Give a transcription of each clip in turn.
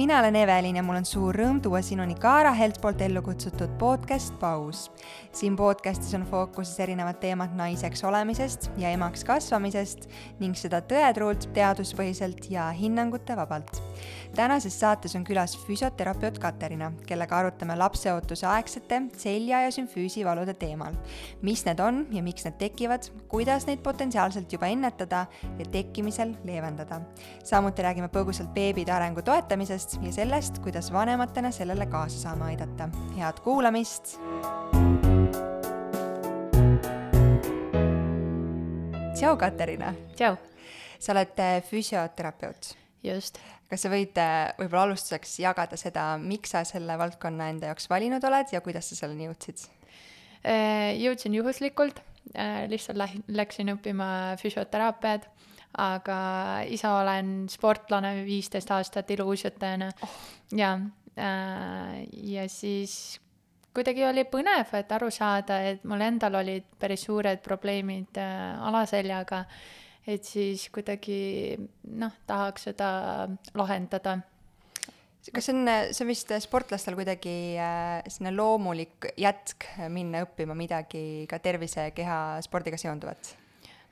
mina olen Evelin ja mul on suur rõõm tuua sinuni Kaara Helt poolt ellu kutsutud podcast Paus. siin podcastis on fookuses erinevad teemad naiseks olemisest ja emaks kasvamisest ning seda tõetruult, teaduspõhiselt ja hinnangute vabalt tänases saates on külas füsioterapeut Katerina, kellega arutame lapseootuse aegsete selja- ja sümfüüsivalude teemal. mis need on ja miks need tekivad, kuidas neid potentsiaalselt juba ennetada ja tekkimisel leevendada. samuti räägime põgusalt beebide arengu toetamisest ja sellest, kuidas vanematena sellele kaasa saame aidata. head kuulamist! tšau, Katerina! tšau! sa oled äh, füsioterapeut just. Kas sa võid äh, võib-olla alustuseks jagada seda, miks sa selle valdkonna enda jaoks valinud oled ja kuidas sa selleni jõudsid? Äh, jõudsin juhuslikult, äh, lihtsalt läh-, läksin õppima füsioteraapiat, aga ise olen sportlane viisteist aastat iluuisutajana oh. ja, ja siis kuidagi oli põnev, et aru saada, et mul endal olid päris suured probleemid alaseljaga et siis kuidagi noh, tahaks seda lahendada. kas see on, see on vist sportlastel kuidagi äh, selline loomulik jätk minna õppima midagi ka tervise ja keha spordiga seonduvat?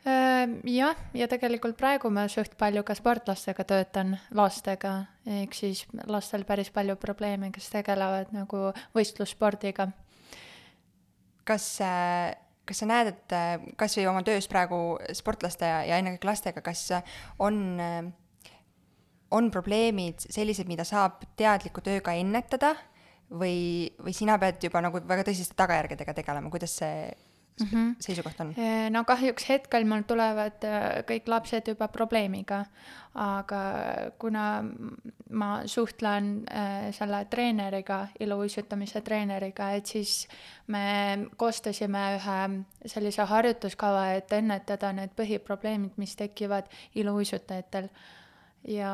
Äh, jah, ja tegelikult praegu ma suht palju ka sportlastega töötan, lastega, ehk siis lastel päris palju probleeme, kes tegelevad nagu võistlusspordiga. kas äh kas sa näed, et äh, kas või oma töös praegu sportlaste ja, ja ennekõike lastega, kas on, äh, on probleemid sellised, mida saab teadliku tööga ennetada või, või sina pead juba nagu väga tõsiste tagajärgedega tegelema, kuidas see mm -hmm. seisukoht on? no kahjuks hetkel mul tulevad äh, kõik lapsed juba probleemiga, aga kuna ma suhtlen äh, selle treeneriga, iluuisutamise treeneriga, et siis me koostasime ühe sellise harjutuskava, et ennetada need põhiprobleemid, mis tekivad iluuisutajatel ja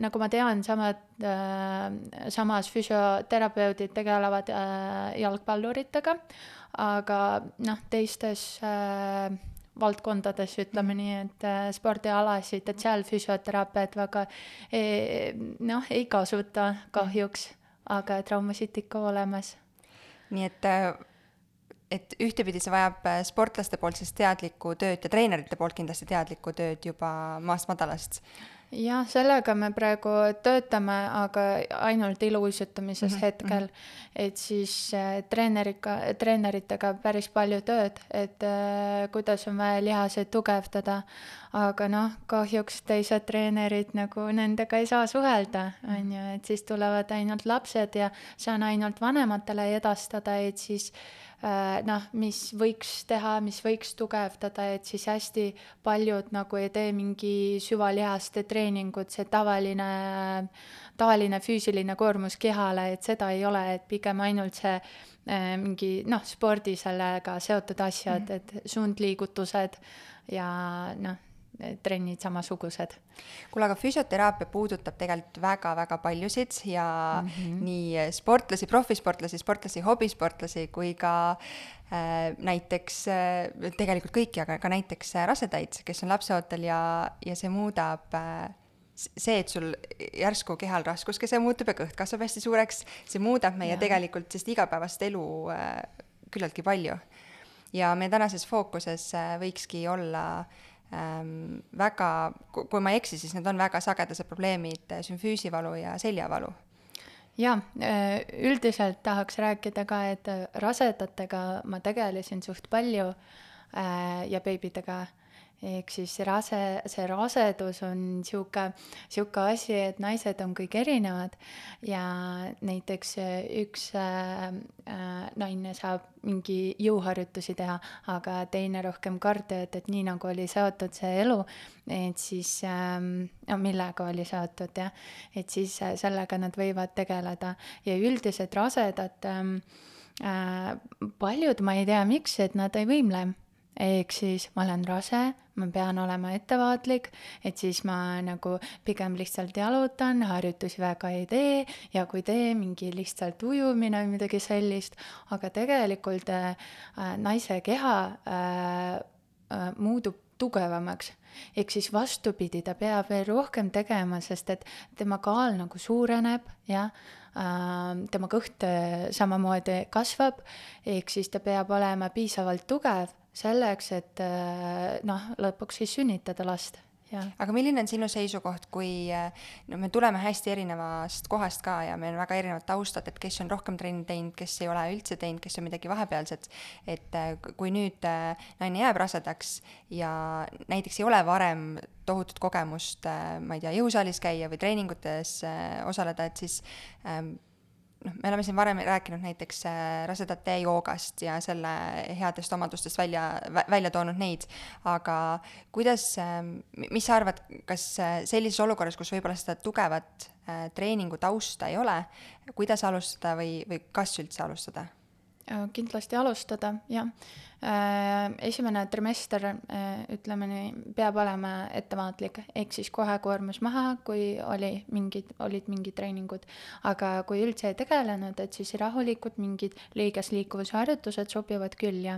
nagu ma tean, samad äh,, samas füsioterapeudid tegelevad äh, jalgpalluritega aga noh, teistes äh, valdkondades, ütleme nii, et äh, spordialasid, et seal füsioteraapiat väga e, noh, ei kasuta kahjuks, aga traumasid ikka olemas. nii et äh, et ühtepidi see vajab äh, sportlaste poolt siis teadlikku tööd ja treenerite poolt kindlasti teadlikku tööd juba maast madalast jah, sellega me praegu töötame, aga ainult iluuisutamises mm -hmm. hetkel. et siis äh, treeneriga, treeneritega päris palju tööd, et äh, kuidas on vaja lihaseid tugevdada. aga noh, kahjuks teised treenerid nagu nendega ei saa suhelda, on ju, et siis tulevad ainult lapsed ja saan ainult vanematele edastada, et siis Äh, noh, mis võiks teha, mis võiks tugevdada, et siis hästi paljud nagu ei tee mingi süvalihaste treeningut, see tavaline, tavaline füüsiline koormus kehale, et seda ei ole, et pigem ainult see äh, mingi noh, spordi sellega seotud asjad mm, -hmm. et suundliigutused ja noh trennid samasugused. kuule, aga füsioteraapia puudutab tegelikult väga-väga paljusid ja mm -hmm. nii sportlasi, profisportlasi, sportlasi, hobisportlasi kui ka äh, näiteks äh, tegelikult kõiki, aga ka näiteks äh, rasedaid, kes on lapseootel ja, ja see muudab äh, see, et sul järsku kehal raskuskese muutub ja kõht kasvab hästi suureks, see muudab meie ja. tegelikult sellist igapäevast elu äh, küllaltki palju. ja meie tänases fookuses äh, võikski olla äh, ähm, väga, kui ma ei eksi, siis need on väga sagedased probleemid, äh, sümfüüsivalu ja seljavalu. jaa, äh, üldiselt tahaks rääkida ka, et äh, rasedatega ma tegelesin suht palju äh, ja beebidega ehk siis rase, see rasedus on sihuke, sihuke asi, et naised on kõik erinevad. Ja näiteks üks äh, naine saab mingi jõuharjutusi teha, aga teine rohkem kardiot, et nii nagu oli seotud see elu, et siis ähm,, millega oli seotud jah, et siis sellega nad võivad tegeleda. Ja üldiselt rasedad ähm, äh, paljud, ma ei tea, miks, et nad ei võimle ehk siis ma olen rase, ma pean olema ettevaatlik, et siis ma nagu pigem lihtsalt jalutan, harjutusi väga ei tee ja kui teen, mingi lihtsalt ujumine või midagi sellist, aga tegelikult äh, naise keha äh, äh, muutub tugevamaks. ehk siis vastupidi, ta peab veel rohkem tegema, sest et tema kaal nagu suureneb, jah. Äh,, tema kõht äh, samamoodi kasvab, ehk siis ta peab olema piisavalt tugev selleks, et äh, noh, lõpuks siis sünnitada last aga milline on sinu seisukoht, kui no me tuleme hästi erinevast kohast ka ja meil on väga erinevad taustad, et kes on rohkem trenni teinud, kes ei ole üldse teinud, kes on midagi vahepealset, et äh, kui nüüd äh, naine jääb rasedaks ja näiteks ei ole varem tohutut kogemust, äh, ma ei tea, jõusaalis käia või treeningutes osaleda, et siis ähm, noh, me oleme siin varem rääkinud näiteks äh, rasedate joogast ja selle headest omadustest välja, välja toonud neid, aga kuidas, ähm, mis sa arvad, kas äh, sellises olukorras, kus võib-olla seda tugevat äh, treeningu tausta ei ole, kuidas alustada või, või kas üldse alustada? Kindlasti alustada, jah. Äh, esimene trimester, äh, ütleme nii, peab olema ettevaatlik, ehk siis kohe koormus maha, kui oli mingid, olid mingid treeningud. aga kui üldse ei tegelenud, et siis rahulikult mingid liigesliikuvuse harjutused sobivad küll ja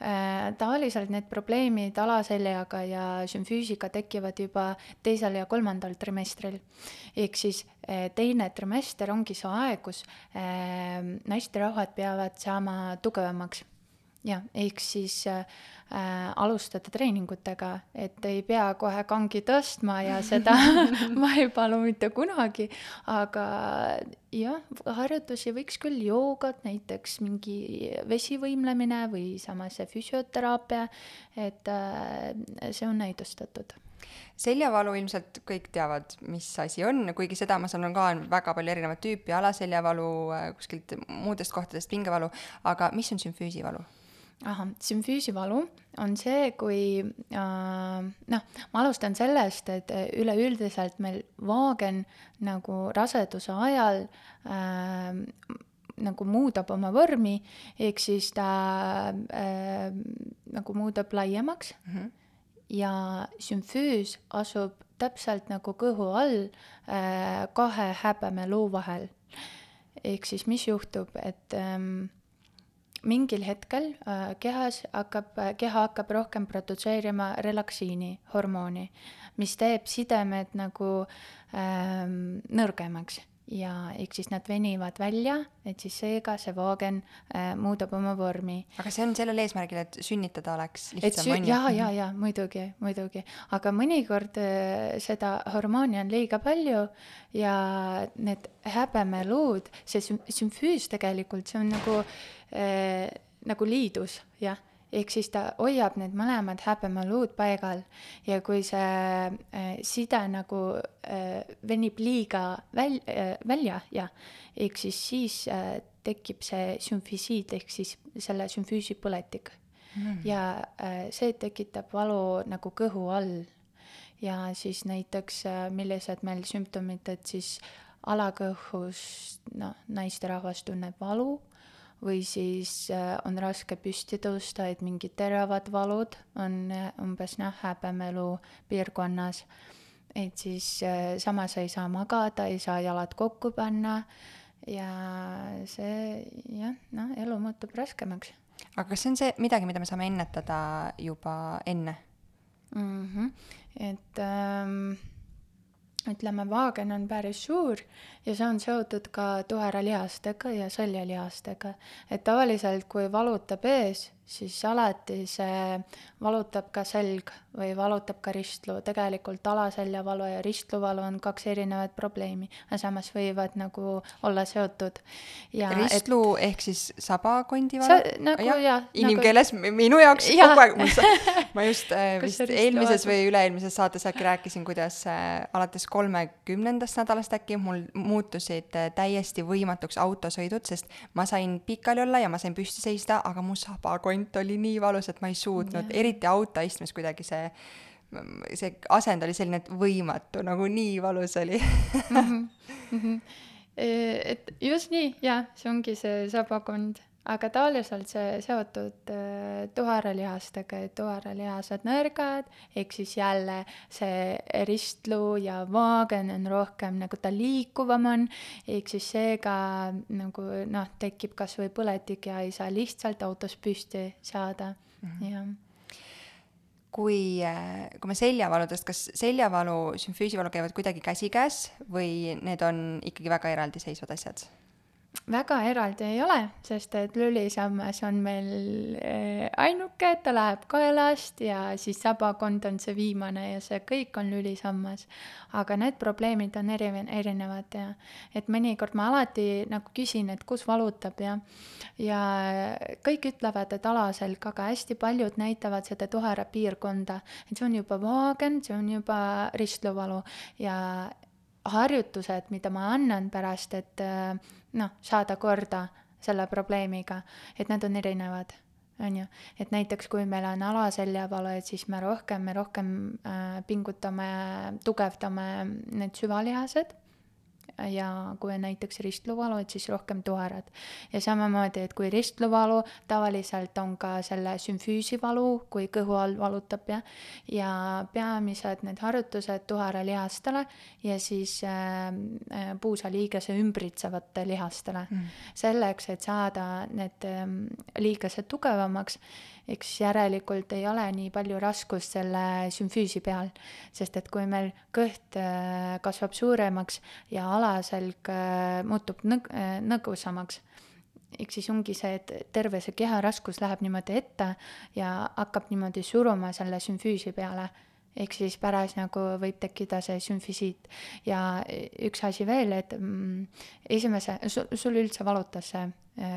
äh, tavaliselt need probleemid alaseljaga ja sümfüüsiga tekivad juba teisel ja kolmandal trimestril. ehk siis teine trimester ongi see aeg, kus naisterahvad peavad saama tugevamaks jah, ehk siis äh, äh, alustada treeningutega, et ei pea kohe kangi tõstma ja seda ma ei palu mitte kunagi, aga jah, harjutusi võiks küll, joogat näiteks, mingi vesivõimlemine või samas see füsioteraapia, et äh, see on näidustatud. Seljavalu ilmselt kõik teavad, mis asi on, kuigi seda ma saan ka, on väga palju erinevat tüüpi, alaseljavalu, äh, kuskilt muudest kohtadest pingevalu, aga mis on sümfüüsivalu? Ahah, sümfüüsivalu on see, kui äh, noh, ma alustan sellest, et üleüldiselt meil vaagen nagu raseduse ajal äh, nagu muudab oma vormi, ehk siis ta äh, nagu muudab laiemaks mm. -hmm. ja sümfüüs asub täpselt nagu kõhu all äh, kahe häbemeluu vahel. ehk siis mis juhtub, et ähm, mingil hetkel äh, kehas hakkab, äh, keha hakkab rohkem produtseerima relaksiini hormooni, mis teeb sidemed nagu ähm, nõrgemaks ja ehk siis nad venivad välja, et siis seega see vaagen äh, muudab oma vormi. aga see on sellel eesmärgil, et sünnitada oleks lihtsam, on ju? jaa, jaa, jaa, muidugi, muidugi. aga mõnikord äh, seda hormooni on liiga palju ja need häbemeluud, see sümfüüs tegelikult, see on nagu äh, nagu liidus, jah ehk siis ta hoiab need mõlemad häbemeluud paigal ja kui see äh, side nagu äh, venib liiga väl- äh,, välja ja ehk siis siis äh, tekib see sümfisiid ehk siis selle sümfüüsi põletik. Mm.. ja äh, see tekitab valu nagu kõhu all. Ja siis näiteks äh, millised meil sümptomid, et siis alakõhus, noh, naisterahvas tunneb valu või siis äh, on raske püsti tõusta, et mingid teravad valud on äh, umbes noh, häbemelu piirkonnas. et siis äh, samas ei saa magada, ei saa jalad kokku panna ja see jah, noh, elu muutub raskemaks. aga kas see on see midagi, mida me saame ennetada juba enne mm? -hmm. et ähm, ütleme, vaagen on päris suur ja see on seotud ka tuharalihastega ja sõljelihastega. et tavaliselt, kui valutab ees, siis alati see valutab ka selg või valutab ka ristluu. tegelikult alaseljavalu ja ristluvalu on kaks erinevat probleemi, aga samas võivad nagu olla seotud. ristluu et... ehk siis sabakondivalu? nagu jah ja,. inimkeeles nagu... minu jaoks ja. kogu aeg, ma just äh, vist eelmises või üle-eelmises saates äkki rääkisin, kuidas äh, alates kolmekümnendast nädalast äkki mul muutusid äh, täiesti võimatuks autosõidud, sest ma sain pikali olla ja ma sain püsti seista, aga mu sabakond kont oli nii valus, et ma ei suutnud, eriti autoistmes kuidagi see, see asend oli selline, et võimatu, nagu nii valus oli mm. -hmm. Mm -hmm. et just nii, jaa, see ongi see sabakond aga tavaliselt see seotud äh, tuharalihastega, et tuharalihased nõrgad, ehk siis jälle see ristluu ja vaagen on rohkem nagu ta liikuvam on, ehk siis seega nagu noh, tekib kas või põletik ja ei saa lihtsalt autos püsti saada mm, -hmm. jah kui, äh, kui me seljavaludest, kas seljavalu, sümfüüsivalu käivad kuidagi käsikäes või need on ikkagi väga eraldiseisvad asjad? Väga eraldi ei ole, sest et lülisammas on meil eh, ainuke, ta läheb kaelast ja siis sabakond on see viimane ja see kõik on lülisammas. aga need probleemid on eri, erinevad ja et mõnikord ma alati nagu küsin, et kus valutab ja ja kõik ütlevad, et alaselg, aga hästi paljud näitavad seda tuhara piirkonda, et see on juba vaagen, see on juba ristluvalu ja harjutused, mida ma annan pärast, et äh, noh, saada korda selle probleemiga, et need on erinevad, on ju. et näiteks, kui meil on alaseljavalu, et siis me rohkem, me rohkem äh, pingutame, tugevdame need süvalihased ja kui on näiteks ristluvalu, et siis rohkem tuharad. ja samamoodi, et kui ristluvalu, tavaliselt on ka selle sümfüüsivalu, kui kõhu all valutab ja, ja peamised need harjutused tuharalihastele ja siis äh, äh, puusaliigese ümbritsevate lihastele. Mm.. selleks, et saada need äh, liigesed tugevamaks eks järelikult ei ole nii palju raskust selle sümfüüsi peal, sest et kui meil kõht äh, kasvab suuremaks ja alaselg äh, muutub nõg-, äh, nõgusamaks, eks siis ongi see, et terve see keha raskus läheb niimoodi ette ja hakkab niimoodi suruma selle sümfüüsi peale ehk siis pärast nagu võib tekkida see sümfisiit ja üks asi veel, et mm, esimese, sul üldse valutas see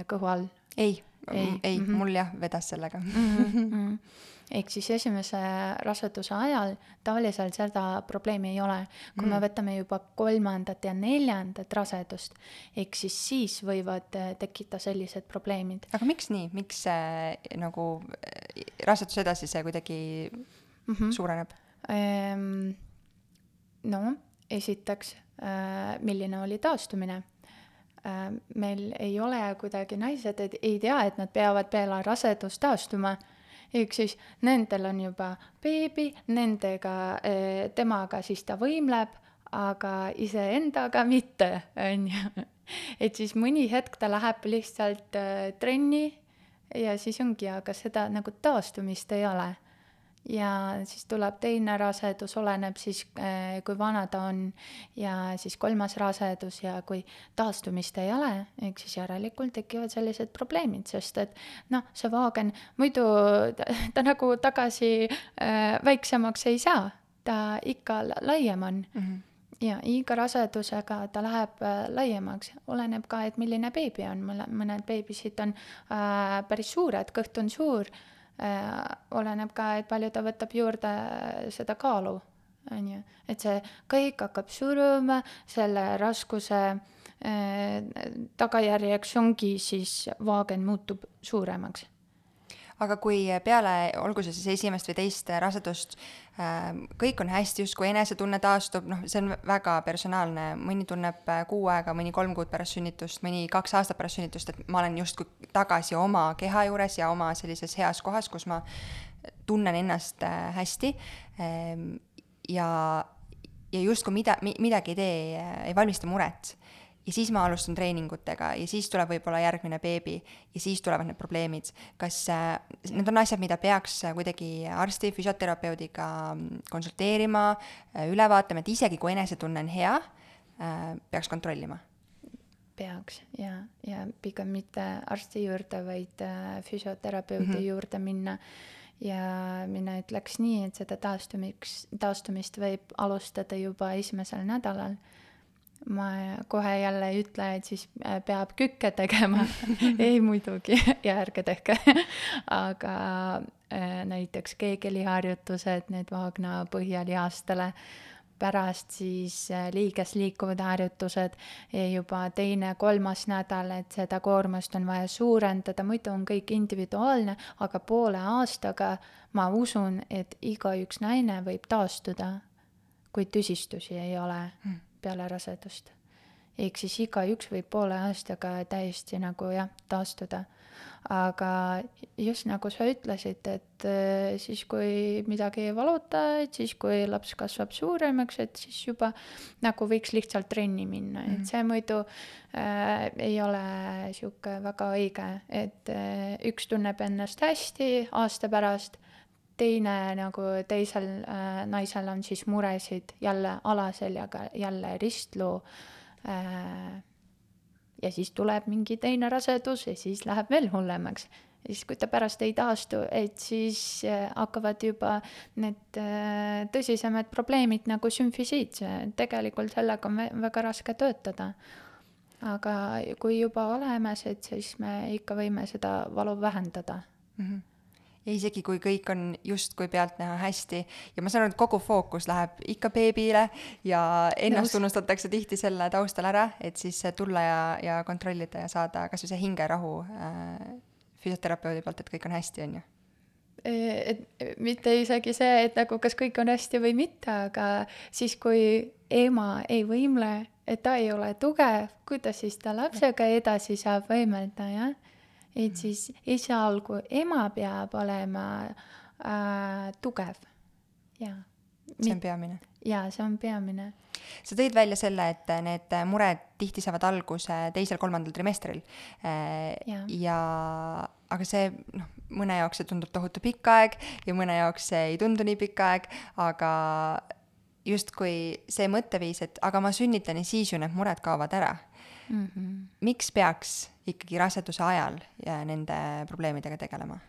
kõhu all? Ei ei, ei mm, -hmm. mul jah, vedas sellega mm. -hmm. ehk siis esimese raseduse ajal tavaliselt seda probleemi ei ole. kui mm -hmm. me võtame juba kolmandat ja neljandat rasedust, ehk siis siis võivad äh, tekkida sellised probleemid. aga miks nii, miks see nagu äh, raseduse edasi see kuidagi mm -hmm. suureneb ehm,? no esiteks, äh, milline oli taastumine Äh, meil ei ole kuidagi naised, et ei tea, et nad peavad peale rasedust taastuma. ehk siis nendel on juba beebi, nendega, äh, temaga siis ta võimleb, aga iseendaga mitte, on ju. et siis mõni hetk ta läheb lihtsalt äh, trenni ja siis ongi, aga seda nagu taastumist ei ole ja siis tuleb teine rasedus, oleneb siis, äh, kui vana ta on, ja siis kolmas rasedus ja kui taastumist ei ole, ehk siis järelikult tekivad sellised probleemid, sest et noh, see vaagen muidu ta, ta nagu tagasi äh, väiksemaks ei saa, ta ikka laiem on. Mm. -hmm ja iga rasedusega ta läheb äh, laiemaks, oleneb ka, et milline beebi on, mõned beebisid on äh, päris suured, kõht on suur. Äh, oleneb ka, et palju ta võtab juurde seda kaalu, on ju, et see kõik hakkab suruma, selle raskuse äh, tagajärjeks ongi siis vaagen muutub suuremaks aga kui peale, olgu see siis esimest või teist rasedust, ähm, kõik on hästi, justkui enesetunne taastub, noh, see on väga personaalne, mõni tunneb äh, kuu aega, mõni kolm kuud pärast sünnitust, mõni kaks aastat pärast sünnitust, et ma olen justkui tagasi oma keha juures ja oma sellises heas kohas, kus ma tunnen ennast äh, hästi. Ähm, ja, ja justkui mida, midagi ei tee, ei valmista muret ja siis ma alustan treeningutega ja siis tuleb võib-olla järgmine beebi ja siis tulevad need probleemid. kas äh, need on asjad, mida peaks äh, kuidagi arsti, füsioterapeudiga mm, konsulteerima, äh, üle vaatama, et isegi kui enesetunne on hea, peaks kontrollima? peaks ja, ja pigem mitte arsti juurde, vaid füsioterapeudi mm -hmm. juurde minna ja mina ütleks nii, et seda taastumiks, taastumist võib alustada juba esimesel nädalal ma kohe jälle ei ütle, et siis äh, peab kükke tegema. Ei muidugi. Ja ärge tehke. Aga äh, näiteks keegeliharjutused, need Vaagna põhjalihastele, pärast siis äh, liiges liikuvad harjutused juba teine, kolmas nädal, et seda koormust on vaja suurendada, muidu on kõik individuaalne, aga poole aastaga ma usun, et igaüks naine võib taastuda, kui tüsistusi ei ole. Mm peale rasedust. ehk siis igaüks võib poole aastaga täiesti nagu jah, taastuda. aga just nagu sa ütlesid, et äh, siis, kui midagi ei valuta, et siis, kui laps kasvab suuremaks, et siis juba nagu võiks lihtsalt trenni minna mm, -hmm. et see muidu äh, ei ole sihuke väga õige, et äh, üks tunneb ennast hästi aasta pärast teine nagu teisel äh, naisel on siis muresid jälle alaseljaga, jälle ristluu äh,. ja siis tuleb mingi teine rasedus ja siis läheb veel hullemaks. ja siis, kui ta pärast ei taastu, et siis äh, hakkavad juba need äh, tõsisemad probleemid nagu sümfisiit, tegelikult sellega on väga raske töötada aga kui juba olemas, et siis me ikka võime seda valu vähendada mm. -hmm ja isegi kui kõik on justkui pealtnäha hästi. Ja ma saan aru, et kogu fookus läheb ikka beebile ja ennast Nõus. unustatakse tihti selle taustal ära, et siis tulla ja, ja kontrollida ja saada kas või see hingerahu äh, füsioterapeudi poolt, et kõik on hästi, on ju? E, et mitte isegi see, et nagu kas kõik on hästi või mitte, aga siis, kui ema ei võimle, et ta ei ole tugev, kuidas siis ta lapsega edasi saab võimelda, jah et siis esialgu ema peab olema äh, tugev ja. see on peamine. jaa, see on peamine. sa tõid välja selle, et need mured tihti saavad alguse teisel-kolmandal trimestril äh, ja, ja aga see noh, mõne jaoks see tundub tohutu pikk aeg ja mõne jaoks see ei tundu nii pikk aeg, aga justkui see mõtteviis, et aga ma sünnitan ja siis ju need mured kaovad ära mm. -hmm. miks peaks ikkagi raseduse ajal nende probleemidega tegelema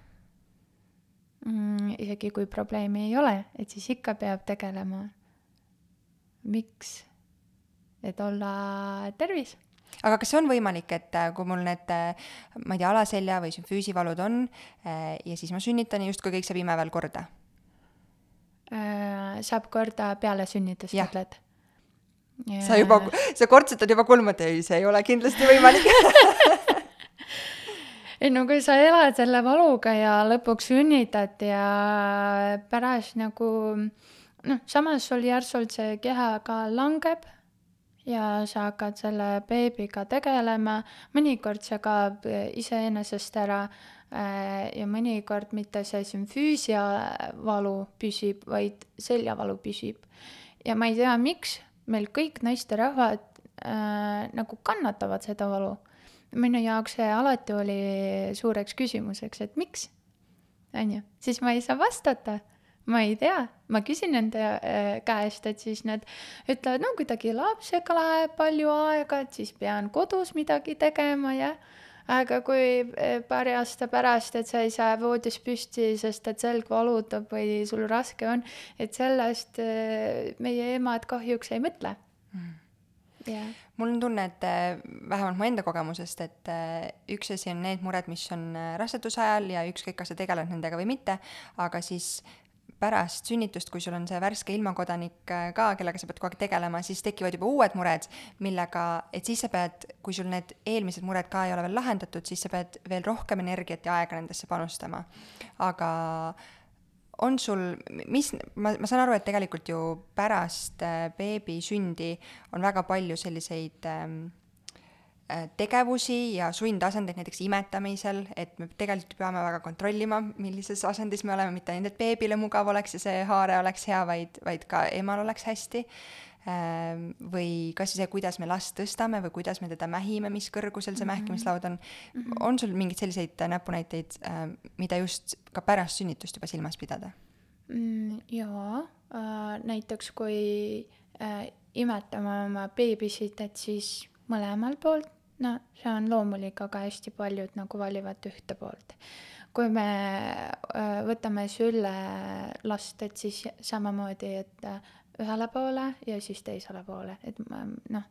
mm,? isegi kui probleemi ei ole, et siis ikka peab tegelema. miks? et olla tervis aga kas on võimalik, et äh, kui mul need, äh, ma ei tea, alaselja või füüsivalud on äh, ja siis ma sünnitan ja justkui kõik saab imeväel korda? saab korda peale sünnitust, ütled? Yeah.. sa juba, sa kortsutad juba kulmud, ei, see ei ole kindlasti võimalik ei no kui sa elad selle valuga ja lõpuks sünnitad ja pärast nagu noh, samas sul järsult see keha ka langeb ja sa hakkad selle beebiga tegelema, mõnikord see kaob iseenesest ära äh, ja mõnikord mitte see sümfüüsia valu püsib, vaid seljavalu püsib. ja ma ei tea, miks meil kõik naisterahvad äh, nagu kannatavad seda valu. minu jaoks see alati oli suureks küsimuseks, et miks, on ju, siis ma ei saa vastata. Ma ei tea, ma küsin nende äh, käest, et siis nad ütlevad, no kuidagi lapsega läheb palju aega, et siis pean kodus midagi tegema ja aga kui äh, paari aasta pärast, et sa ei saa voodis püsti, sest et selg valutab või sul raske on, et sellest äh, meie emad kahjuks ei mõtle. Mm. Yeah.. mul on tunne, et äh, vähemalt mu enda kogemusest, et üks asi on need mured, mis on raseduse ajal ja ükskõik, kas sa tegeled nendega või mitte, aga siis pärast sünnitust, kui sul on see värske ilmakodanik ka, kellega sa pead kogu aeg tegelema, siis tekivad juba uued mured, millega, et siis sa pead, kui sul need eelmised mured ka ei ole veel lahendatud, siis sa pead veel rohkem energiat ja aega nendesse panustama. aga äh, on sul, mis, ma, ma saan aru, et tegelikult ju pärast äh, beebi sündi on väga palju selliseid ähm, äh, tegevusi ja sundasendeid näiteks imetamisel, et me tegelikult peame väga kontrollima, millises asendis me oleme, mitte ainult, et beebile mugav oleks ja see haare oleks hea, vaid, vaid ka emal oleks hästi Ehm, või kas see, kuidas me last tõstame või kuidas me teda mähime, mis kõrgusel see mm -hmm. mähkimislaud on mm. -hmm. on sul mingeid selliseid näpunäiteid, ehm, mida just ka pärast sünnitust juba silmas pidada mm,? jaa äh,, näiteks kui äh, imetame oma beebisid, et siis mõlemal poolt, no see on loomulik, aga hästi paljud nagu valivad ühte poolt kui me äh, võtame sülle last, et siis samamoodi, et äh, ühele poole ja siis teisele poole, et noh,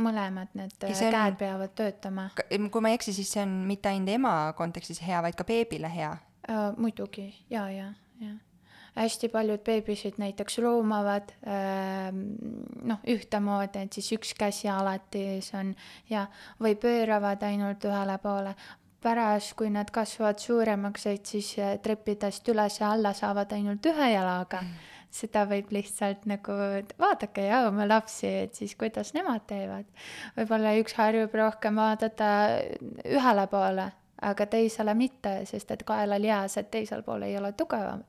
mõlemad need on, käed peavad töötama. kui ma ei eksi, siis see on mitte ainult ema kontekstis hea, vaid ka beebile hea uh,? muidugi, ja, ja, ja hästi paljud beebisid näiteks roomavad äh, noh, ühtemoodi, et siis üks käsi alati see on ja, või pööravad ainult ühele poole. pärast, kui nad kasvavad suuremaks, et siis treppidest üles ja alla saavad ainult ühe jalaga mm seda võib lihtsalt nagu, vaadake ja oma lapsi, et siis kuidas nemad teevad. võib-olla üks harjub rohkem vaadata ühele poole, aga teisele mitte, sest et kaelalihased teisel pool ei ole tugevam,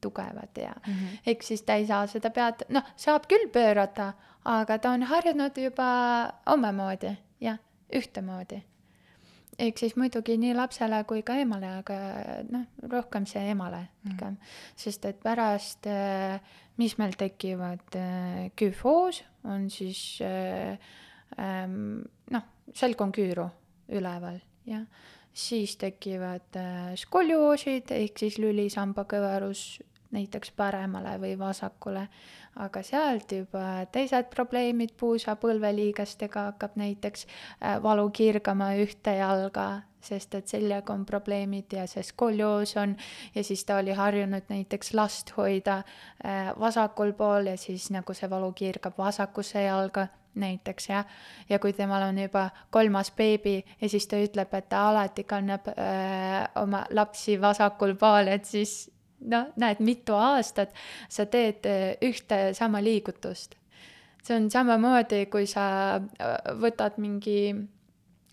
tugevad ja mm -hmm. eks siis ta ei saa seda pead, noh, saab küll pöörata, aga ta on harjunud juba omamoodi, jah, ühtemoodi ehk siis muidugi nii lapsele kui ka emale, aga noh, rohkem see emale ikka mm. -hmm. sest et pärast, äh, mis meil tekivad, äh, küfoos on siis ähm, noh, selg on küüru üleval, jah. Siis tekivad skolioosid ehk siis lülisambakõverus näiteks paremale või vasakule, aga sealt juba teised probleemid, puusa põlveliigestega hakkab näiteks äh, valu kirgama ühte jalga, sest et seljaga on probleemid ja see skolioos on. Ja siis ta oli harjunud näiteks last hoida äh, vasakul pool ja siis nagu see valu kirgab vasakusse jalga näiteks jah, ja kui temal on juba kolmas beebi ja siis ta ütleb, et ta alati kannab öö, äh, oma lapsi vasakul pool, et siis noh, näed, mitu aastat sa teed äh, ühte sama liigutust. see on samamoodi, kui sa äh, võtad mingi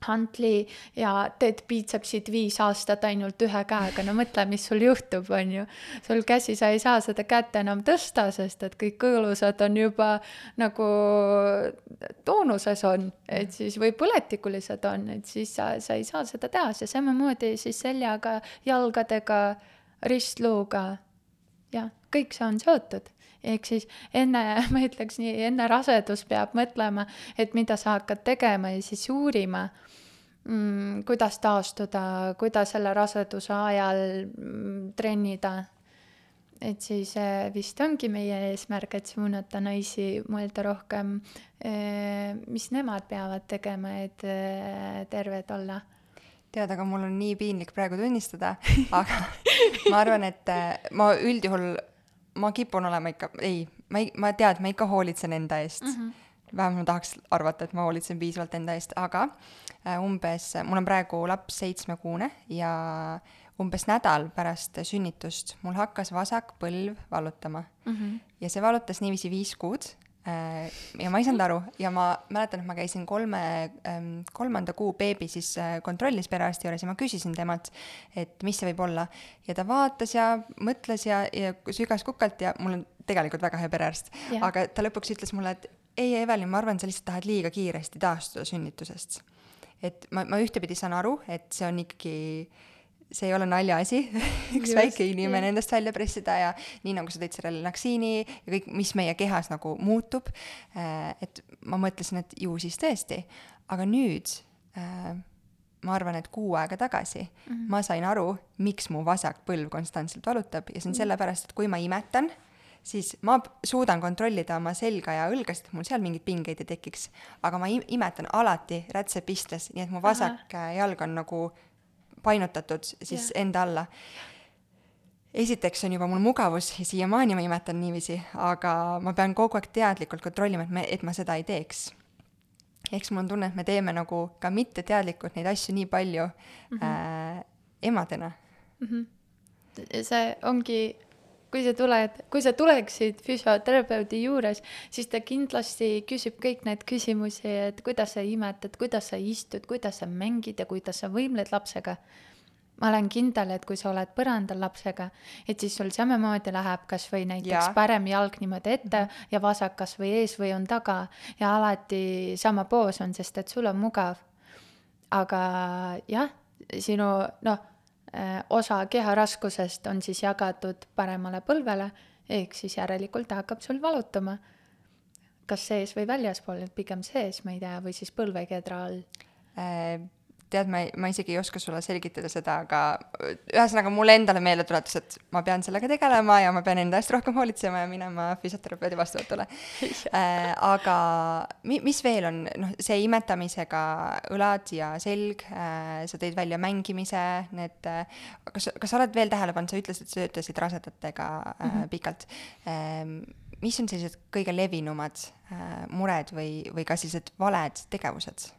hantli ja teed biitsepsid viis aastat ainult ühe käega, no mõtle, mis sul juhtub, on ju. sul käsi, sa ei saa seda kätt enam tõsta, sest et kõik kõõlusad on juba nagu toonuses on, et siis või põletikulised on, et siis sa, sa ei saa seda teha, see samamoodi siis seljaga, jalgadega ristluuga, jah, kõik see on seotud. ehk siis enne, ma ütleks nii, enne rasedust peab mõtlema, et mida sa hakkad tegema ja siis uurima mm,, kuidas taastuda, kuidas selle raseduse ajal mm, trennida. et siis äh, vist ongi meie eesmärk, et suunata naisi mõelda rohkem, äh, mis nemad peavad tegema, et äh, terved olla tead, aga mul on nii piinlik praegu tunnistada, aga ma arvan, et ma üldjuhul, ma kipun olema ikka, ei, ma ei, ma tean, et ma ikka hoolitsen enda eest mm. -hmm. Vähemalt ma tahaks arvata, et ma hoolitsen piisavalt enda eest, aga äh, umbes, mul on praegu laps seitsmekuune ja umbes nädal pärast sünnitust mul hakkas vasak põlv valutama mm. -hmm. ja see valutas niiviisi viis kuud Äh, ja ma ei saanud aru ja ma mäletan, et ma käisin kolme, ähm, kolmanda kuu beebi siis äh, kontrollis perearsti juures ja ma küsisin temalt, et mis see võib olla. ja ta vaatas ja mõtles ja, ja sügas kukalt ja mul on tegelikult väga hea perearst, aga ta lõpuks ütles mulle, et ei, Evelin, ma arvan, sa lihtsalt tahad liiga kiiresti taastuda sünnitusest. et ma, ma ühtepidi saan aru, et see on ikkagi see ei ole naljaasi üks Just, väike inimene endast välja pressida ja nii nagu sa tõid selle laksiini ja kõik, mis meie kehas nagu muutub. Äh, et ma mõtlesin, et ju siis tõesti, aga nüüd äh, ma arvan, et kuu aega tagasi mm -hmm. ma sain aru, miks mu vasak põlv konstantselt valutab ja see on -hmm. sellepärast, et kui ma imetan, siis ma suudan kontrollida oma selga ja õlgasid, et mul seal mingeid pingeid ei tekiks. aga ma imetan alati rätsep istes, nii et mu vasak Aha. jalg on nagu painutatud siis ja. enda alla. esiteks on juba mul mugavus ja siiamaani ma imetan niiviisi, aga ma pean kogu aeg teadlikult kontrollima, et me, et ma seda ei teeks. eks mul on tunne, et me teeme nagu ka mitteteadlikult neid asju nii palju mm -hmm. äh, emadena mm. -hmm. see ongi kui sa tuled, kui sa tuleksid füsioterapeudi juures, siis ta kindlasti küsib kõik need küsimusi, et kuidas sa imetad, kuidas sa istud, kuidas sa mängid ja kuidas sa võimled lapsega. ma olen kindel, et kui sa oled põrandal lapsega, et siis sul samamoodi läheb kas või näiteks ja. parem jalg niimoodi ette ja vasak kas või ees või on taga ja alati sama poos on, sest et sul on mugav. aga jah, sinu noh osa keha raskusest on siis jagatud paremale põlvele, ehk siis järelikult ta hakkab sul valutama. kas sees või väljaspool, pigem sees, ma ei tea, või siis põlvekedra all äh, tead, ma ei, ma isegi ei oska sulle selgitada seda, aga ühesõnaga mulle endale meelde tuletas, et ma pean sellega tegelema ja ma pean enda eest rohkem hoolitsema ja minema füsioterapeudi vastuvõtule äh, aga mi-, mis veel on, noh, see imetamisega õlad ja selg äh,, sa tõid välja mängimise, need äh,, kas, kas sa oled veel tähele pannud, sa ütlesid, sa töötasid rasedatega äh, mm -hmm. pikalt äh,, mis on sellised kõige levinumad äh, mured või, või ka sellised valed tegevused?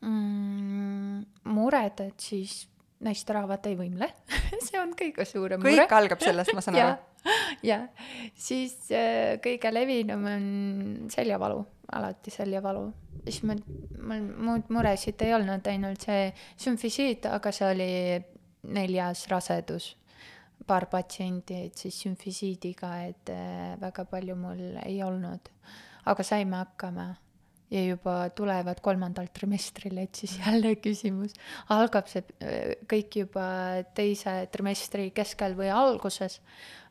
Mm,? mured, et siis naisterahvad ei võimle see on kõige suurem kõik mure. kõik algab sellest, ma saan aru. jah, siis äh, kõige levinum on seljavalu, alati seljavalu. siis mul, mul muud muresid ei olnud, ainult see sümfisiit, aga see oli neljas rasedus. paar patsienti, et siis sümfisiidiga, et äh, väga palju mul ei olnud. aga saime hakkama ja juba tulevad kolmandal trimestril, et siis jälle küsimus, algab see äh, kõik juba teise trimestri keskel või alguses,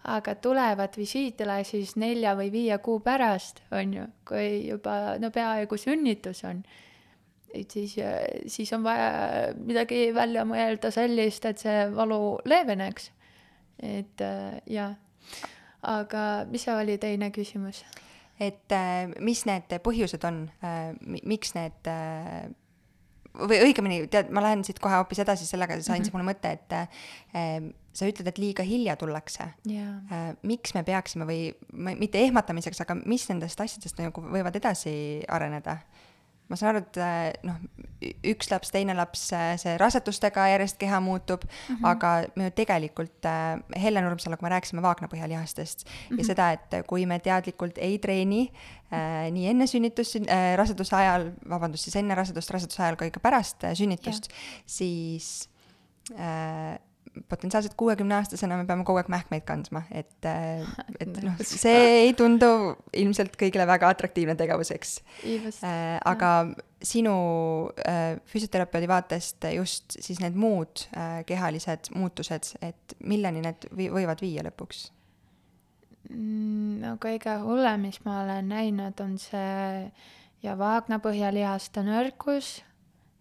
aga tulevad visiidile siis nelja või viie kuu pärast, on ju, kui juba no peaaegu sünnitus on. et siis, siis on vaja midagi välja mõelda sellist, et see valu leeveneks. et äh, jah, aga mis see oli teine küsimus? Et äh, mis need põhjused on, äh, miks need äh, või õigemini, tead, ma lähen siit kohe hoopis edasi sellega, sa andsid mm -hmm. mulle mõtte, et äh, sa ütled, et liiga hilja tullakse yeah.. Äh, miks me peaksime või mitte ehmatamiseks, aga mis nendest asjadest nagu võivad edasi areneda? Ma saan aru, et äh, noh, üks laps, teine laps, äh, see rasedustega järjest keha muutub mm, -hmm. aga me ju tegelikult äh,, Helle Nurmsaluga me rääkisime vaagnapõhjalihastest mm -hmm. ja mhm. seda, et kui me teadlikult ei treeni äh, nii enne sünnitust äh,, raseduse ajal, vabandust, siis enne rasedust, raseduse ajal kui ka pärast äh, sünnitust, siis äh, potentsiaalselt kuuekümneaastasena me peame kogu aeg mähkmeid kandma, et, et noh, see ei tundu ilmselt kõigile väga atraktiivne tegevus, eks. Äh, aga sinu äh, füsioterapeudi vaatest just siis need muud äh, kehalised muutused, et milleni need vi võivad viia lõpuks? Mm, no kõige hullem, mis ma olen näinud, on see ja vaagnapõhjalihaste nõrkus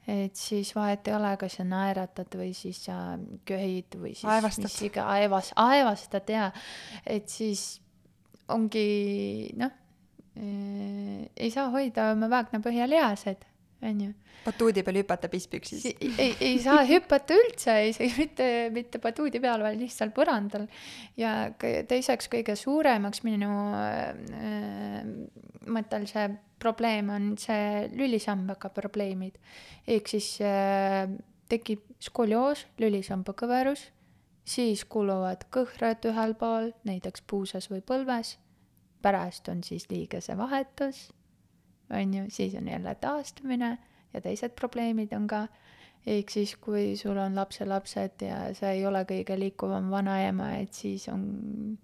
et siis vahet ei ole, kas sa naeratad või siis sa köhid või siis aevastad. mis iga, aevas, aevastad ja et siis ongi noh ei saa hoida oma vaagnapõhjalihased, onju. batuudi peal hüpata pisspüksis si. ei, ei saa hüpata üldse, isegi mitte, mitte batuudi peal, vaid lihtsalt põrandal. ja teiseks kõige suuremaks minu äh, mõttel see probleem on see lülisambaga probleemid. ehk siis äh, tekib skolioos, lülisamba kõverus, siis kuluvad kõhrad ühel pool, näiteks puusas või põlves, pärast on siis liigese vahetus, on ju, siis on jälle taastumine ja teised probleemid on ka, ehk siis kui sul on lapselapsed ja sa ei ole kõige liikuvam vanaema, et siis on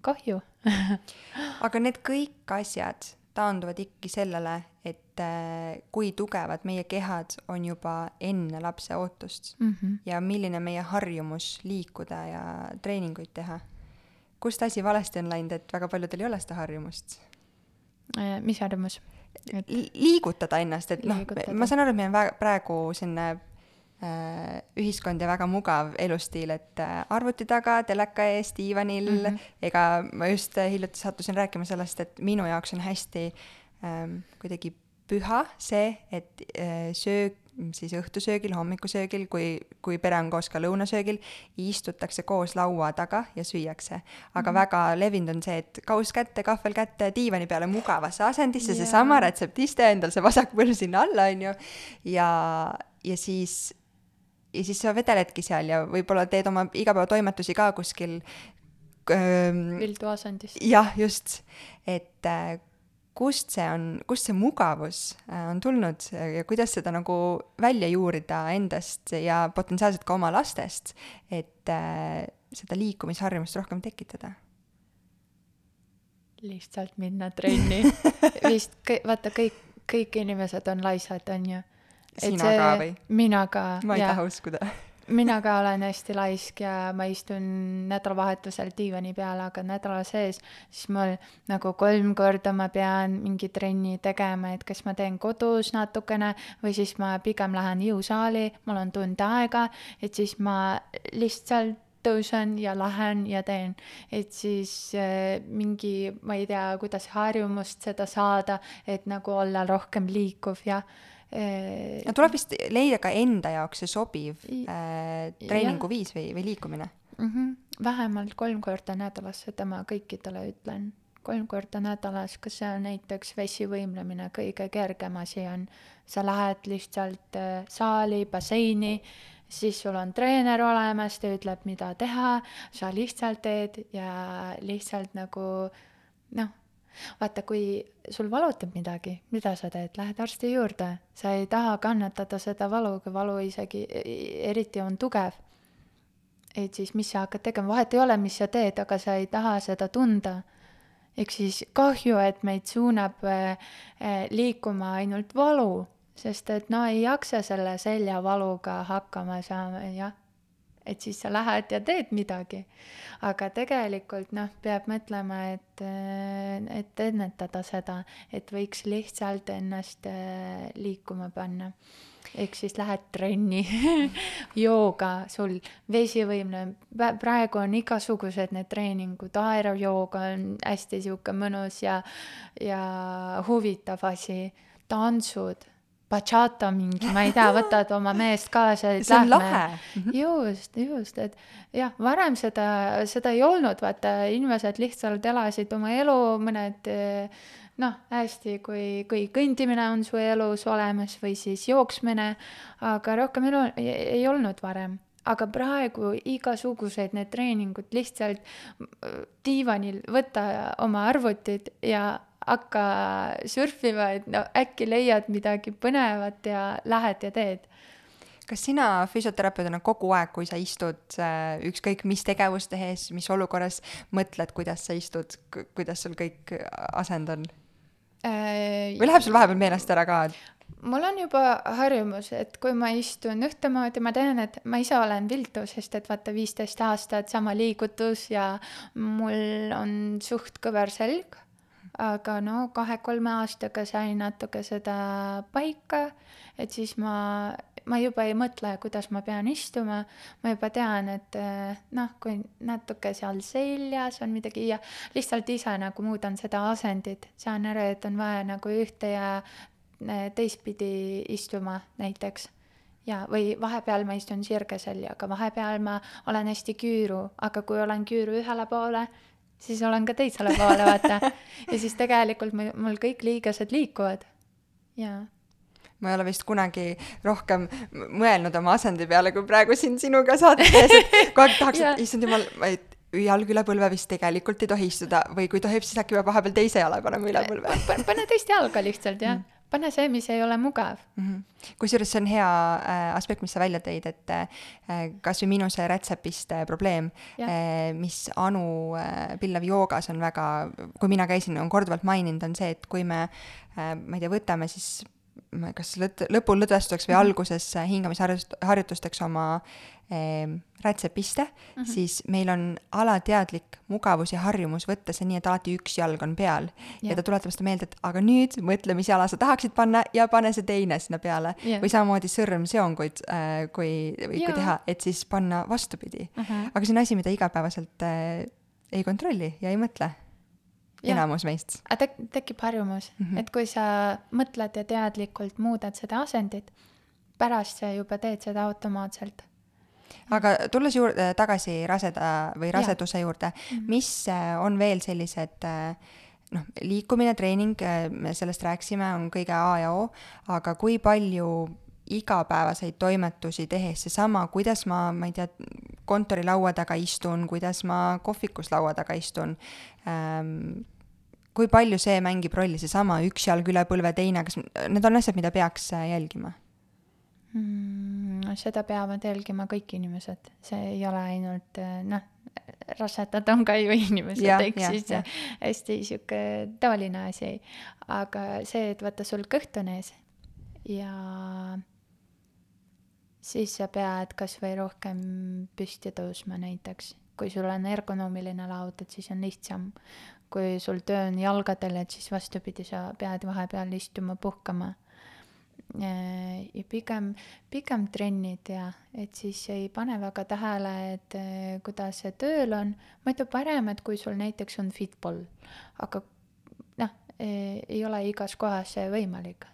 kahju aga need kõik asjad taanduvad ikkagi sellele, et äh, kui tugevad meie kehad on juba enne lapse ootust mm -hmm. ja milline meie harjumus liikuda ja treeninguid teha. kust asi valesti on läinud, et väga paljudel ei ole seda harjumust? Äh, mis harjumus? Et... liigutada ennast, et noh, ma saan aru, et meil on praegu selline Äh, ühiskond ja väga mugav elustiil, et äh, arvuti taga, teleka ees, diivanil mm, -hmm. ega ma just äh, hiljuti sattusin rääkima sellest, et minu jaoks on hästi ähm, kuidagi püha see, et äh, söög, siis õhtusöögil, hommikusöögil, kui, kui pere on koos ka lõunasöögil, istutakse koos laua taga ja süüakse. aga mm -hmm. väga levinud on see, et kauss kätte, kahvel kätte, diivani peale mugavasse asendisse yeah., seesama retseptiste endal see vasak põlv sinna alla, on ju, ja, ja siis ja siis sa vedeledki seal ja võib-olla teed oma igapäevatoimetusi ka kuskil ähm,. vildu asendis. jah, just, et äh, kust see on, kust see mugavus äh, on tulnud ja kuidas seda nagu välja juurida endast ja potentsiaalselt ka oma lastest, et äh, seda liikumisharjumust rohkem tekitada lihtsalt minna trenni vist vaata kõik kõik inimesed on laisad onju sina see, ka või? mina ka. ma ei ja. taha uskuda mina ka olen hästi laisk ja ma istun nädalavahetusel diivani peal, aga nädala sees siis mul nagu kolm korda ma pean mingi trenni tegema, et kas ma teen kodus natukene või siis ma pigem lähen jõusaali, mul on tund aega, et siis ma lihtsalt tõusen ja lähen ja teen, et siis äh, mingi, ma ei tea, kuidas harjumust seda saada, et nagu olla rohkem liikuv ja no tuleb vist leida ka enda jaoks see sobiv äh, treeninguviis või, või liikumine mm. -hmm. vähemalt kolm korda nädalas, seda ma kõikidele ütlen. kolm korda nädalas, kas see on näiteks vesivõimlemine, kõige kergem asi on, sa lähed lihtsalt äh, saali, basseini, siis sul on treener olemas, ta ütleb, mida teha, sa lihtsalt teed ja lihtsalt nagu noh vaata, kui sul valutab midagi, mida sa teed, lähed arsti juurde, sa ei taha kannatada seda valu, kui valu isegi eriti on tugev. et siis, mis sa hakkad tegema, vahet ei ole, mis sa teed, aga sa ei taha seda tunda. ehk siis kahju, et meid suunab äh, liikuma ainult valu, sest et no ei jaksa selle seljavaluga hakkama saama, jah. Et siis sa lähed ja teed midagi. aga tegelikult noh, peab mõtlema, et, äh, et ennetada seda, et võiks lihtsalt ennast liikuma panna. Ehk siis lähed trenni jooga, sul. Vesivõimle, praegu on igasugused need treeningud, aerojooga on hästi sihuke mõnus ja, ja huvitav asi, tantsud bachata mingi, ma ei tea, võtad oma meest kaasa, see on lähme. lahe. Mhm. just, just, et jah, varem seda, seda ei olnud, vaata, inimesed lihtsalt elasid oma elu, mõned noh, hästi, kui, kui kõndimine on su elus olemas või siis jooksmine, aga rohkem elu ei, ei olnud varem. aga praegu igasugused need treeningud lihtsalt diivanil võta oma arvutid ja hakka surfima, et no äkki leiad midagi põnevat ja lähed ja teed kas sina füsioterapeudina kogu aeg, kui sa istud äh, ükskõik mis tegevust tehes, mis olukorras, mõtled, kuidas sa istud, kuidas sul kõik asend on? äh,. või läheb sul vahepeal meelest ära ka? mul on juba harjumus, et kui ma istun ühtemoodi, ma tean, et ma ise olen viltu, sest et vaata, viisteist aastat sama liigutus ja mul on suht kõver selg. Aga no kahe-kolme aastaga sain natuke seda paika, et siis ma ma juba ei mõtle, kuidas ma pean istuma, ma juba tean, et eh, noh, kui natuke seal seljas on midagi ja lihtsalt ise nagu muudan seda asendit, saan aru, et on vaja nagu ühte ja eh, teistpidi istuma näiteks. Ja, või vahepeal ma istun sirge seljaga, vahepeal ma olen hästi küüru, aga kui olen küüru ühele poole, siis olen ka teisele poole, vaata. ja siis tegelikult mul kõik liigesed liikuvad. jaa ma ei ole vist kunagi rohkem mõelnud oma asendi peale, kui praegu siin sinuga saates, et kogu aeg tahaks yeah., issand jumal, et jalg üle põlve vist tegelikult ei tohi istuda või kui tohib, siis äkki peab vahepeal teise jala panema üle põlve. pane teist jalga lihtsalt, jah mm pane see, mis ei ole mugav. Mm -hmm.. kusjuures see on hea äh, aspekt, mis sa välja tõid, et äh, kas või minu see rätsepiste probleem, äh, mis Anu Pillav joogas on väga, kui mina käisin, on korduvalt maininud, on see, et kui me ma ei tea, võtame siis kas lõt-, lõpulõdvestuseks või mm -hmm. alguses hingamisharjutusteks oma eh, rätsepiste mm, -hmm. siis meil on alateadlik mugavus ja harjumus võtta see nii, et alati üks jalg on peal yeah.. ja ta tuletab seda meelde, et aga nüüd mõtle, mis jala sa tahaksid panna ja pane see teine sinna peale yeah.. või samamoodi sõrmseonguid äh,, kui, või yeah. kui teha, et siis panna vastupidi mm. -hmm. aga see on asi, mida igapäevaselt äh, ei kontrolli ja ei mõtle enamus meist. aga tek-, tekib harjumus mm, -hmm. et kui sa mõtled ja teadlikult muudad seda asendit, pärast sa juba teed seda automaatselt. aga tulles juurde tagasi raseda või raseduse ja. juurde -hmm. mis äh, on veel sellised äh, noh, liikumine, treening, äh, me sellest rääkisime, on kõige A ja O, aga kui palju igapäevaseid toimetusi tehes, seesama, kuidas ma, ma ei tea, kontorilaua taga istun, kuidas ma kohvikus laua taga istun ähm,, kui palju see mängib rolli, seesama üks jalg üle põlve, teine, kas need on asjad, mida peaks äh, jälgima mm,? seda peavad jälgima kõik inimesed, see ei ole ainult äh, noh, rasedad on ka ju inimesed, ehk siis ja. hästi sihuke tavaline asi. aga see, et vaata, sul kõht on ees ja siis sa pead kas või rohkem püsti tõusma näiteks. kui sul on ergonoomiline laud, et siis on lihtsam. kui sul töö on jalgadel, et siis vastupidi, sa pead vahepeal istuma, puhkama. ja pigem, pigem trennid ja, et siis ei pane väga tähele, et kuidas see tööl on. ütlen parem, et kui sul näiteks on fitball, aga noh, ei ole igas kohas see võimalik.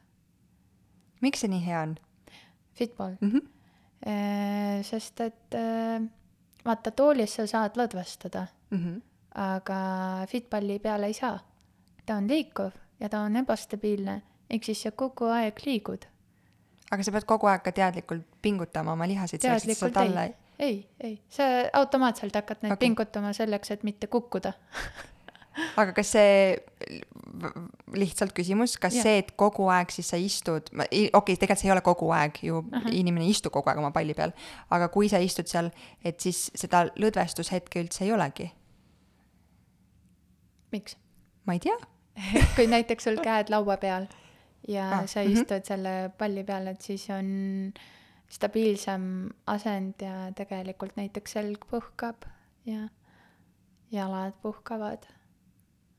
miks see nii hea on? Fitball mm. -hmm sest et äh, vaata, toolis sa saad lõdvestada mm, -hmm. aga Fitballi peale ei saa. ta on liikuv ja ta on ebastabiilne, ehk siis sa kogu aeg liigud. aga sa pead kogu aeg ka teadlikult pingutama oma lihaseid selleks, et sealt alla ei ei, ei, sa automaatselt hakkad neid okay. pingutama selleks, et mitte kukkuda aga kas see, lihtsalt küsimus, kas ja. see, et kogu aeg siis sa istud, okei okay,, tegelikult see ei ole kogu aeg ju uh, -huh. inimene ei istu kogu aeg oma palli peal, aga kui sa istud seal, et siis seda lõdvestushetke üldse ei olegi? miks? ma ei tea kui näiteks sul käed laua peal ja Ah, sa mhm. istud selle palli peal, et siis on stabiilsem asend ja tegelikult näiteks selg puhkab ja jalad puhkavad.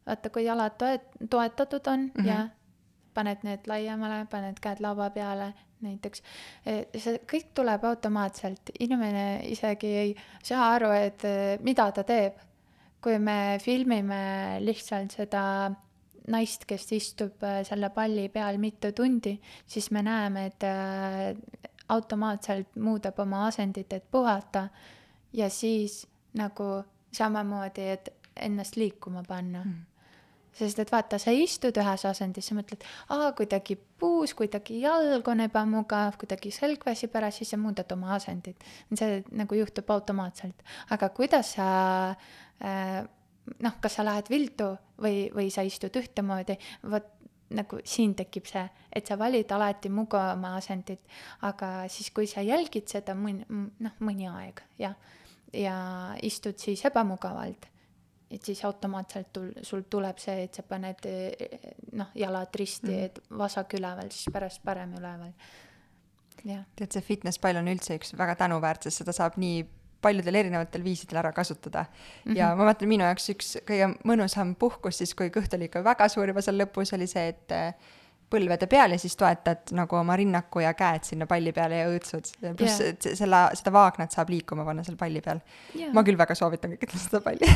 Vaata, kui jalad toet-, toetatud on mm Mhm. -hmm. ja paned need laiemale, paned käed laua peale näiteks, see kõik tuleb automaatselt, inimene isegi ei saa aru, et eh, mida ta teeb. kui me filmime lihtsalt seda naist, kes istub äh, selle palli peal mitu tundi, siis me näeme, et automaatselt muudab oma asendit, et puhata ja siis nagu samamoodi, et ennast liikuma panna mm. Sest et vaata, sa istud ühes asendis, sa mõtled, aa, kuidagi puus, kuidagi jalg on ebamugav, kuidagi selg väsib ära, siis sa muudad oma asendit. see nagu juhtub automaatselt. aga kuidas sa äh, noh, kas sa lähed viltu või, või sa istud ühtemoodi, vot nagu siin tekib see, et sa valid alati mugavama asendit, aga siis, kui sa jälgid seda mõni, noh, mõni aeg ja, ja istud siis ebamugavalt, et siis automaatselt tul-, sul tuleb see, et sa paned noh, jalad risti mm., et vasak üleval, siis pärast parem üleval. tead, see fitness pall on üldse üks väga tänuväärt, sest seda saab nii paljudel erinevatel viisidel ära kasutada mm. -hmm. ja ma mäletan, minu jaoks üks kõige mõnusam puhkus siis, kui kõht oli ikka väga suur juba seal lõpus, oli see, et põlvede peal ja siis toetad nagu oma rinnaku ja käed sinna palli peale ja õõtsud. pluss Jaa. yeah. selle, seda vaagnat saab liikuma panna seal palli peal Jaa. ma küll väga soovitan kõikidele seda palli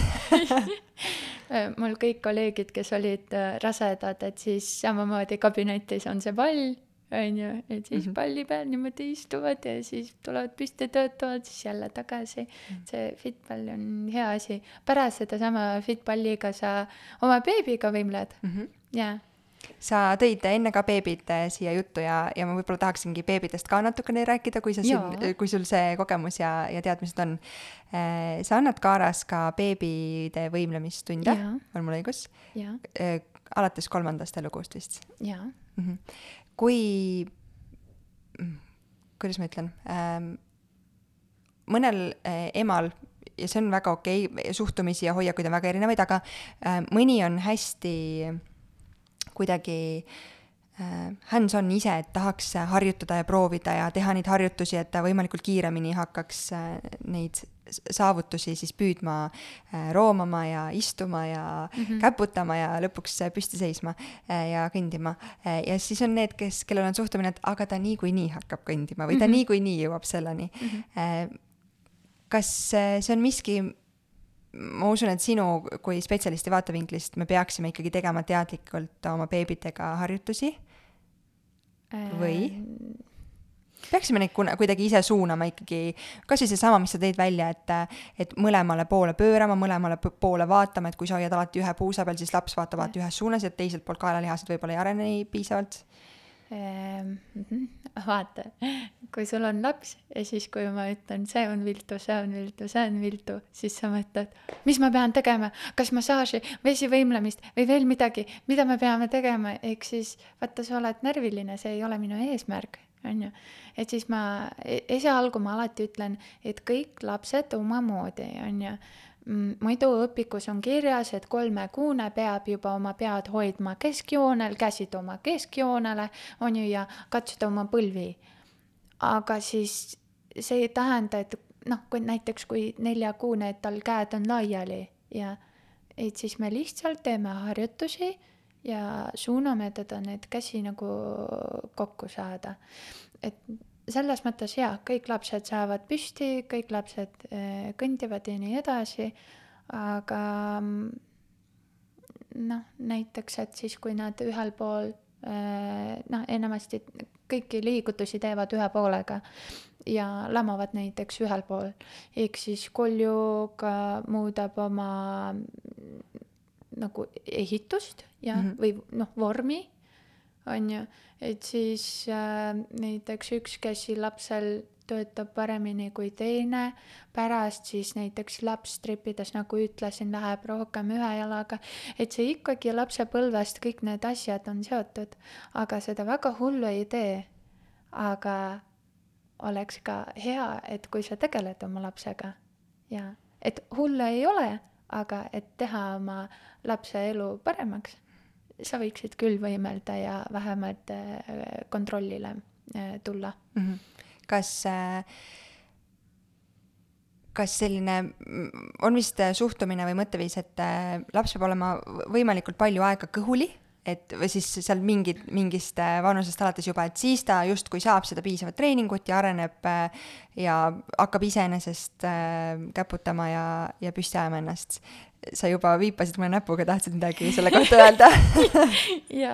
mul kõik kolleegid, kes olid äh, rasedad, et siis samamoodi kabinetis on see pall, on ju, et siis mm. -hmm. palli peal niimoodi istuvad ja siis tulevad püsti, töötavad, siis jälle tagasi mm. -hmm. see fitpall on hea asi. pärast sedasama fitpalliga sa oma beebiga võimled mm. -hmm. ja sa tõid enne ka beebid äh, siia juttu ja, ja ma võib-olla tahaksingi beebidest ka natukene rääkida, kui sa siin Jaa., kui sul see kogemus ja, ja teadmised on. sa annad Kaaras ka beebide võimlemistunde, Jaa. on mul õigus? ja alates kolmandast elukuust vist ja mm. -hmm. kui, kuidas ma ütlen ähm,, mõnel äh, emal ja see on väga okei okay,, suhtumisi ja hoiakuid on väga erinevaid, aga äh, mõni on hästi kuidagi äh, hands-on ise, et tahaks harjutada ja proovida ja teha neid harjutusi, et ta võimalikult kiiremini hakkaks äh, neid saavutusi siis püüdma äh, roomama ja istuma ja mm -hmm. käputama ja lõpuks püsti seisma ja kõndima. ja siis on need, kes, kellel on suhtumine, et aga ta niikuinii hakkab kõndima või ta mm -hmm. niikuinii jõuab selleni mm. -hmm. kas see on miski, ma usun, et sinu kui spetsialisti vaatevinklist me peaksime ikkagi tegema teadlikult oma beebidega harjutusi, Või? Äh, peaksime neid kuna- kuidagi ise suunama ikkagi, kas või seesama, mis sa tõid välja, et et mõlemale poole pöörama, mõlemale poole vaatama, et kui sa hoiad alati ühe puusa peal, siis laps vaatab alati ühes suunas ja teiselt poolt kaelalihased võib-olla ei arene nii piisavalt. Ehm, mhm. vaata, kui sul on laps ja siis, kui ma ütlen, see on viltu, see on viltu, see on viltu, siis sa mõtled, mis ma pean tegema, kas massaaži, vesivõimlemist või veel midagi, mida me peame tegema, ehk siis vaata, sa oled närviline, see ei ole minu eesmärk, on ju. et siis ma e- esialgu ma alati ütlen, et kõik lapsed omamoodi, on ju muidu õpikus on kirjas, et kolmekuune peab juba oma pead hoidma keskjoonel, käsid oma keskjoonele, on ju, ja katsuda oma põlvi. aga siis see ei tähenda, et noh, kui näiteks kui neljakuune, et tal käed on laiali ja et siis me lihtsalt teeme harjutusi ja suuname teda need käsi nagu kokku saada. et selles mõttes jaa, kõik lapsed saavad püsti, kõik lapsed eh, kõndivad ja nii edasi, aga mm, noh, näiteks, et siis, kui nad ühel pool eh, noh, enamasti kõiki liigutusi teevad ühe poolega ja lamavad näiteks ühel pool, ehk siis koljuga muudab oma mm, nagu ehitust ja mm. -hmm. või noh, vormi on ju, et siis äh, näiteks üks käsi lapsel töötab paremini kui teine, pärast siis näiteks laps trippides, nagu ütlesin, läheb rohkem ühe jalaga, et see ikkagi lapsepõlvest kõik need asjad on seotud, aga seda väga hullu ei tee. aga oleks ka hea, et kui sa tegeled oma lapsega. Ja et hullu ei ole, aga et teha oma lapse elu paremaks, sa võiksid küll võimelda ja vähemalt äh, kontrollile äh, tulla mm. -hmm. kas äh, kas selline, on vist suhtumine või mõtteviis, et äh, laps peab olema võimalikult palju aega kõhuli et või siis seal mingid, mingist äh, vanusest alates juba, et siis ta justkui saab seda piisavat treeningut ja areneb äh, ja hakkab iseenesest äh, käputama ja, ja püsti ajama ennast. sa juba viipasid mulle näpuga, tahtsid midagi selle kohta öelda? Ja,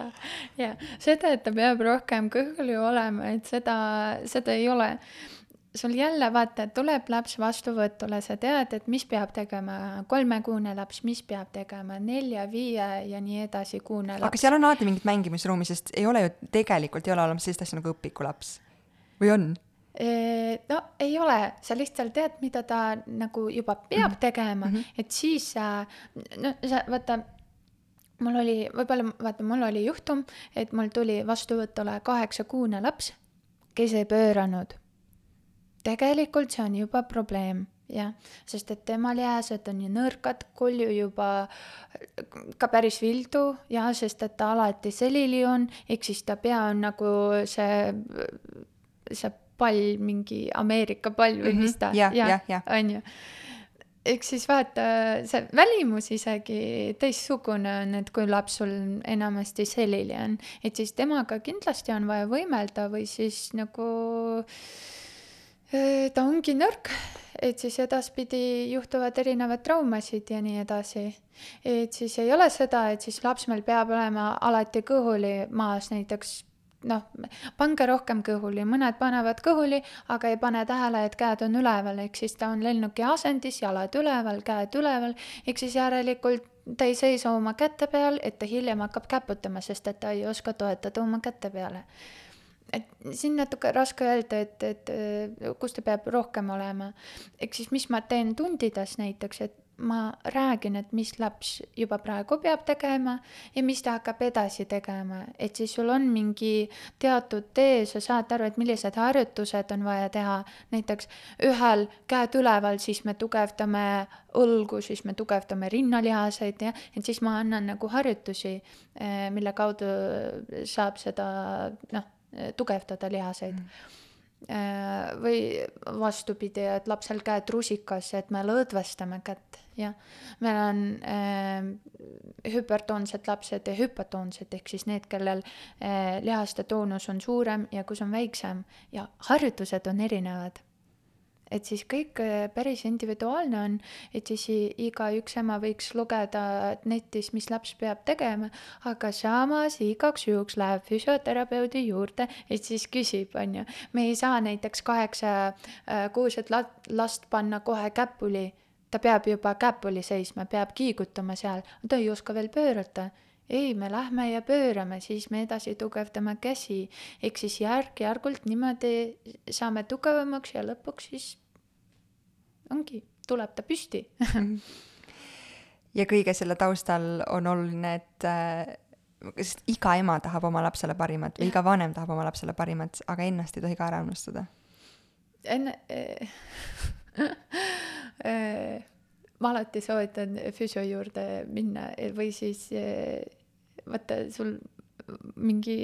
ja seda, et ta peab rohkem kõhuli olema, et seda, seda ei ole sul jälle vaata, tuleb laps vastuvõtule, sa tead, et mis peab tegema kolmekuune laps, mis peab tegema nelja, viie ja nii edasi kuune laps. aga seal on alati mingit mängimisruumi, sest ei ole ju, tegelikult ei ole olemas sellist asja nagu õpikulaps. või on? no ei ole, sa lihtsalt tead, mida ta nagu juba peab mm -hmm. tegema mm, -hmm. et siis sa, no sa vaata mul oli, võib-olla vaata, mul oli juhtum, et mul tuli vastuvõtule kaheksakuune laps, kes ei pööranud tegelikult see on juba probleem, jah, sest et tema lihased on ju nõrgad, kolju juba ka päris vildu ja sest et ta alati selili on, ehk siis ta pea on nagu see, see pall, mingi Ameerika pall või mm -hmm. mis ta, jah, on ju. Ehk siis vaata, see välimus isegi teistsugune on, et kui laps sul enamasti selili on, et siis temaga kindlasti on vaja võimelda või siis nagu äh, ta ongi nõrk, et siis edaspidi juhtuvad erinevad traumasid ja nii edasi. et siis ei ole seda, et siis laps meil peab olema alati kõhuli maas, näiteks noh, pange rohkem kõhuli, mõned panevad kõhuli, aga ei pane tähele, et käed on üleval, ehk siis ta on lennuki asendis, jalad üleval, käed üleval, ehk siis järelikult ta ei seisa oma käte peal, et ta hiljem hakkab käputama, sest et ta ei oska toetada oma käte peale et siin natuke raske öelda, et, et kus ta peab rohkem olema. ehk siis, mis ma teen tundides näiteks, et ma räägin, et mis laps juba praegu peab tegema ja mis ta hakkab edasi tegema, et siis sul on mingi teatud tee, sa saad aru, et millised harjutused on vaja teha. näiteks ühel käed üleval, siis me tugevdame õlgu, siis me tugevdame rinnalihaseid ja et siis ma annan nagu harjutusi, eh, mille kaudu saab seda noh tugevdada lihaseid. Mm. Või vastupidi, et lapsel käed rusikas, et me lõdvestame kätt, jah. meil on äh, hüpertoonsed lapsed ja hüpotoonsed ehk siis need, kellel äh, lihaste toonus on suurem ja kus on väiksem. Ja harjutused on erinevad et siis kõik äh, päris individuaalne on, et siis igaüks ema võiks lugeda netis, mis laps peab tegema, aga samas igaks juhuks läheb füsioterapeudi juurde, et siis küsib, on ju. me ei saa näiteks kaheksa-kuuset äh, last panna kohe käpuli, ta peab juba käpuli seisma, peab kiigutama seal, ta ei oska veel pöörata ei, me lähme ja pöörame, siis me edasi tugevdame käsi, ehk siis järk-järgult niimoodi saame tugevamaks ja lõpuks siis ongi, tuleb ta püsti. Ja kõige selle taustal on oluline, et äh, sest iga ema tahab oma lapsele parimat või iga vanem tahab oma lapsele parimat, aga ennast ei tohi ka ära unustada. enne äh, äh, ma alati soovitan füsio juurde minna või siis äh, vaata, sul mingi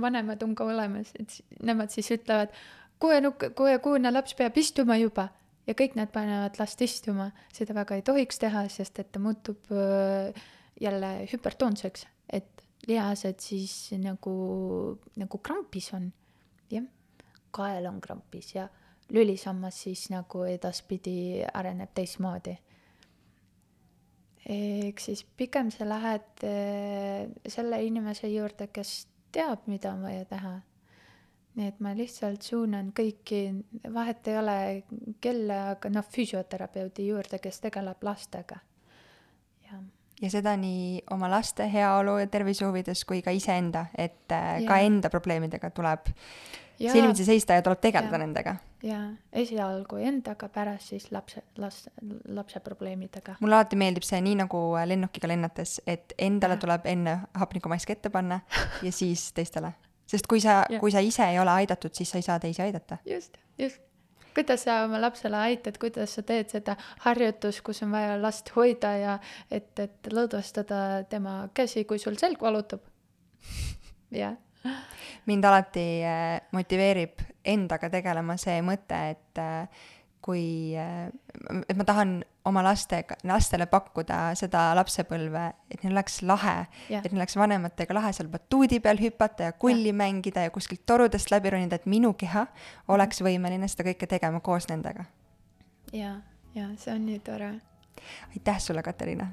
vanemad on ka olemas, et nemad siis ütlevad, kuue nukk, kuue kuune laps peab istuma juba. Ja kõik nad panevad last istuma, seda väga ei tohiks teha, sest et ta muutub jälle hüpertoonseks, et lihased siis nagu, nagu krampis on, jah, kael on krampis ja lülisammas siis nagu edaspidi areneb teistmoodi. Ehk siis pigem sa lähed selle inimese juurde, kes teab, mida on vaja teha nii et ma lihtsalt suunan kõiki, vahet ei ole kelle, aga noh, füsioterapeudi juurde, kes tegeleb lastega. ja, ja seda nii oma laste heaolu ja tervise huvides kui ka iseenda, et ja. ka enda probleemidega tuleb ja. silmitsi seista ja tuleb tegeleda ja. nendega. Jaa, esialgu endaga, pärast siis lapse, las-, lapse probleemidega. mulle alati meeldib see, nii nagu lennukiga lennates, et endale ja. tuleb enne hapnikumask ette panna ja siis teistele sest kui sa kui sa ise ei ole aidatud, siis sa ei saa teisi aidata. just, just. kuidas sa oma lapsele aitad, kuidas sa teed seda harjutust, kus on vaja last hoida ja et, et lõdvestada tema käsi, kui sul selg valutab? jah. Mind alati äh, motiveerib endaga tegelema see mõte, et äh, kui, äh, et ma tahan oma lastega, lastele pakkuda seda lapsepõlve, et neil oleks lahe yeah., et neil oleks vanematega lahe seal batuudi peal hüpata ja kulli yeah. mängida ja kuskilt torudest läbi ronida, et minu keha oleks võimeline seda kõike tegema koos nendega. ja, ja see on nii tore. aitäh sulle, Katariina!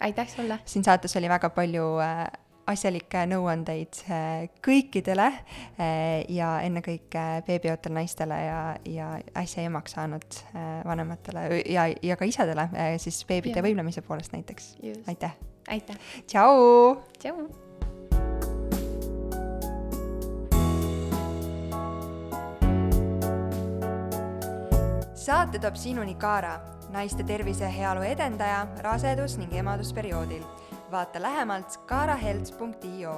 aitäh sulle! siin saates oli väga palju äh, asjalikke nõuandeid äh, kõikidele äh, ja ennekõike beebiootel naistele ja, ja äsja emaks saanud äh, vanematele ja, ja ka isadele siis beebide võimlemise poolest näiteks. aitäh! aitäh! tšau! tšau! saate toob sinuni Kaara, naiste tervise ja heaolu edendaja rasedus- ning emadusperioodil vaata lähemalt kaarahelts.io